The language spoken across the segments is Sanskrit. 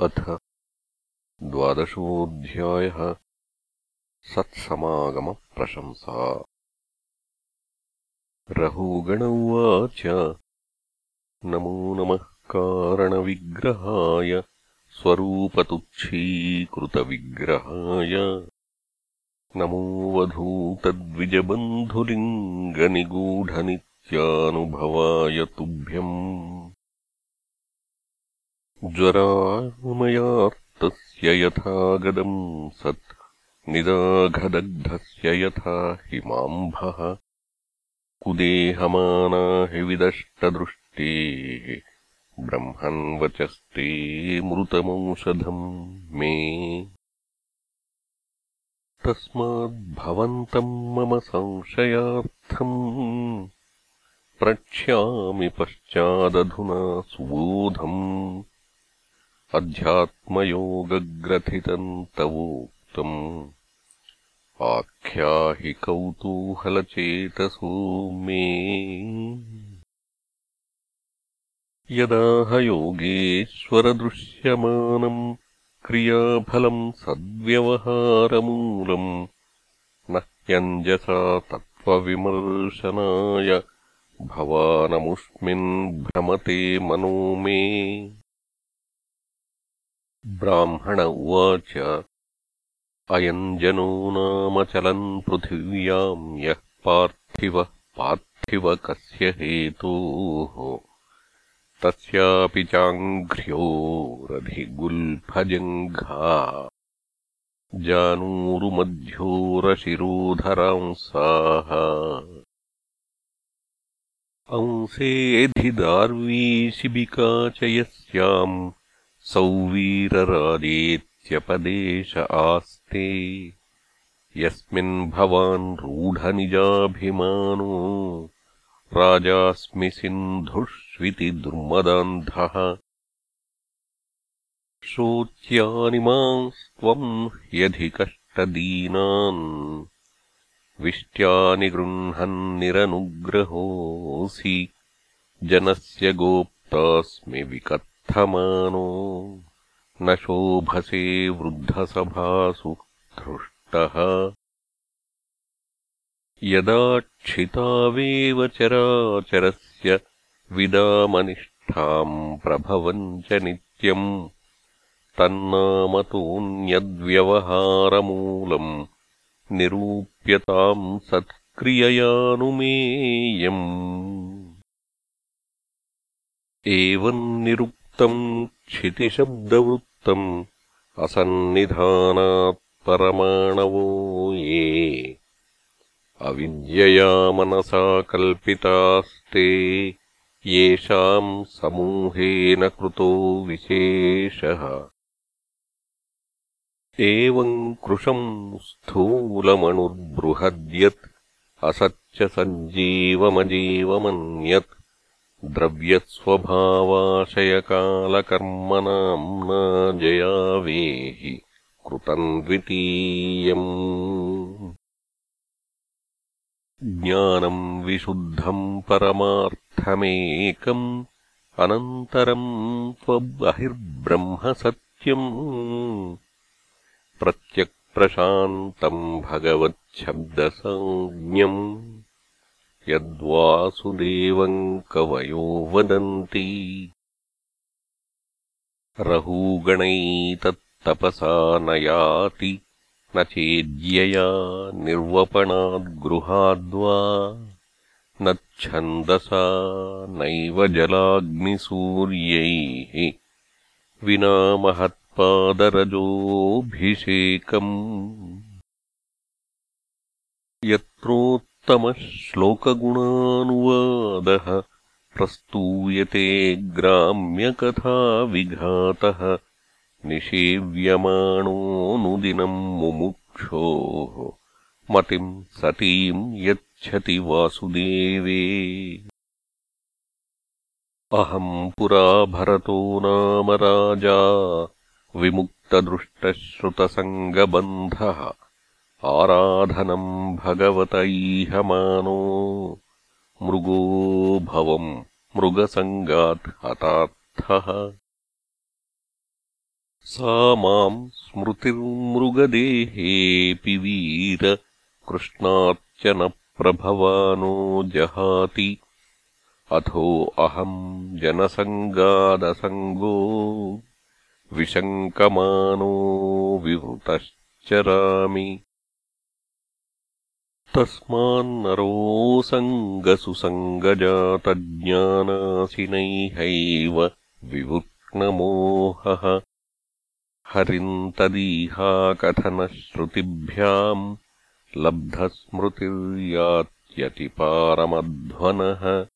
अथ द्वादशोऽध्यायः सत्समागमप्रशंसा। रहुगण उवाच नमो नमः कारणविग्रहाय स्वरूपतुच्छीकृतविग्रहाय। नमो वधूतद्विजबन्धुलिङ्गनिगूढनित्यानुभवाय तुभ्यम् ज्वरामयार्तस्य यथा गदम् सत् निदाघदग्धस्य यथा हिमाम्भः। कुदेहमाना हि विदष्टदृष्टेः ब्रह्मन्वचस्ते मृतमौषधम् मे। तस्माद्भवन्तम् मम संशयार्थम्। प्रक्ष्यामि पश्चादधुना सुबोधम् अध्यात्मयोगग्रथितम् तवोक्तम् आख्याहि कौतूहलचेतसो मे यदाह योगेश्वरदृश्यमानम् क्रियाफलम् सद्व्यवहारमूलम् न ह्यञ्जसा तत्त्वविमर्शनाय भवानमुष्मिन् भ्रमते मनो मे ब्राह्मण उवाच अयम् जनो नाम चलन् पृथिव्याम् यः पार्थिवः पार्थिवकस्य हेतोः। तस्यापि चाङ्घ्र्योरधिगुल्फजङ्घा। जानूरुमध्योरशिरोधरांसाः। अंसेऽधिदार्वीशिबिका च यस्याम् सौवीरराजेत्यपदेश आस्ते। यस्मिन् भवान् रूढनिजाभिमानो। राजास्मि सिन्धुष्विति दुर्मदान्धः। शोच्यानिमांस्त्वम् ह्यधिकष्टदीनान् विष्ट्यानि गृह्णन्निरनुग्रहोऽसि जनस्य गोप्तास्मि विकत् न शोभसे वृद्धसभासु धृष्टः यदाक्षितावेव चराचरस्य विदामनिष्ठाम् प्रभवम् च नित्यम्। तन्नामतोऽन्यद्व्यवहारमूलम् निरूप्यताम् सत्क्रिययानुमेयम्। एवम् निरुप् क्षितिशब्दवृत्तम् असन्निधानात्परमाणवो ये। अविद्यया मनसा कल्पितास्ते येषाम् समूहेन कृतो विशेषः। एवम् कृशम् स्थूलमणुर्बृहद्यत् असच्च सञ्जीवमजीवमन्यत् द्रव्यस्वभावाशयकालकर्मणाम्ना जयावेहि कृतम् द्वितीयम्। ज्ञानम् विशुद्धम् परमार्थमेकम् अनन्तरम् त्वबहिर्ब्रह्मसत्यम्। प्रत्यक्प्रशान्तम् भगवच्छब्दसञ्ज्ञम् यद्वासुदेवम् कवयो वदन्ति। रहूगणैतत्तपसा न याति न चेद्यया निर्वपणाद्गृहाद्वा न छन्दसा नैव जलाग्निसूर्यैः। विना महत्पादरजोऽभिषेकम्। यत्रो श्लोकगुणानुवादः प्रस्तूयते ग्राम्यकथाविघातः निषेव्यमाणोऽनुदिनम् मुमुक्षोः मतिम् सतीम् यच्छति वासुदेवे। अहम् पुरा भरतो नाम राजा विमुक्तदृष्टश्रुतसङ्गबन्धः आराधनम् भगवत ईहमानो मृगो भवम् मृगसङ्गात् हतार्थः। सा माम् स्मृतिर्मृगदेहेऽपि वीर कृष्णाच्च न प्रभवानो जहाति। अथो अहम् जनसङ्गादसङ्गो विशङ्कमानो विवृतश्चरामि तस्मान्नरोऽसङ्गसुसङ्गजातज्ञानासिनैहैव विवुक्नमोहः। हरिन्तदीहाकथनश्रुतिभ्याम् लब्धस्मृतिर्यात्यतिपारमध्वनः।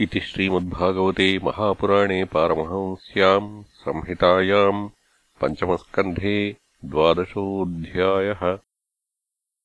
इति श्रीमद्भागवते महापुराणे पारमहंस्याम् संहितायाम् पञ्चमस्कन्धे द्वादशोऽध्यायः